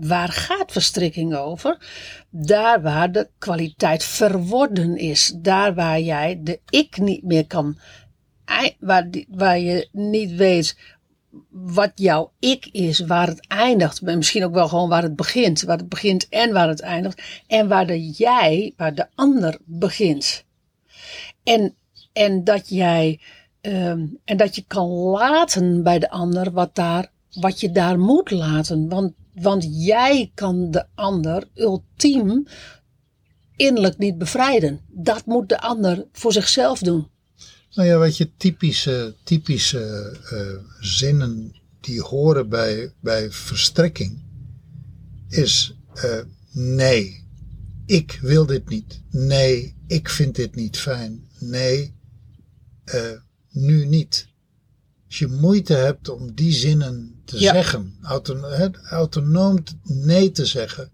waar gaat verstrikking over? Daar waar de kwaliteit verworden is. Daar waar jij de ik niet meer kan. Waar, waar je niet weet wat jouw ik is, waar het eindigt. Maar misschien ook wel gewoon waar het begint. Waar het begint en waar het eindigt. En waar de jij, waar de ander begint. En, en dat jij. Um, en dat je kan laten bij de ander wat, daar, wat je daar moet laten. Want, want jij kan de ander ultiem innerlijk niet bevrijden. Dat moet de ander voor zichzelf doen. Nou ja, wat je, typische, typische uh, zinnen die horen bij, bij verstrekking is uh, nee, ik wil dit niet. Nee, ik vind dit niet fijn. Nee, uh, nu niet. Als je moeite hebt om die zinnen te ja. zeggen, autonoom, autonoom nee te zeggen,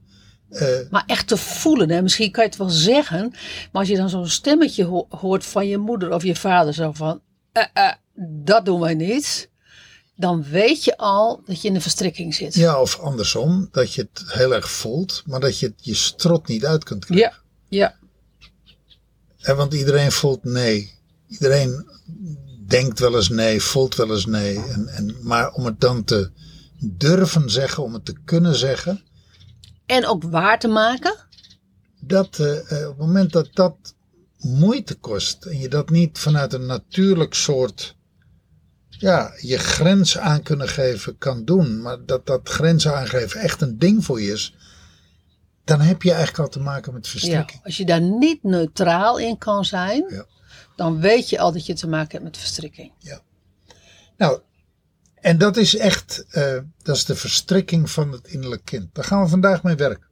uh, maar echt te voelen, hè? misschien kan je het wel zeggen, maar als je dan zo'n stemmetje ho hoort van je moeder of je vader, zo van, uh, uh, dat doen wij niet, dan weet je al dat je in de verstrikking zit. Ja, of andersom, dat je het heel erg voelt, maar dat je het je strot niet uit kunt krijgen. Ja, ja. En want iedereen voelt nee. Iedereen denkt wel eens nee, voelt wel eens nee. En, en, maar om het dan te durven zeggen, om het te kunnen zeggen, en ook waar te maken? Dat uh, op het moment dat dat moeite kost en je dat niet vanuit een natuurlijk soort ja, je grens aan kunnen geven kan doen, maar dat dat grens aangeven echt een ding voor je is, dan heb je eigenlijk al te maken met verstrikking. Ja, als je daar niet neutraal in kan zijn, ja. dan weet je al dat je te maken hebt met verstrikking. Ja. Nou, en dat is echt, uh, dat is de verstrikking van het innerlijk kind. Daar gaan we vandaag mee werken.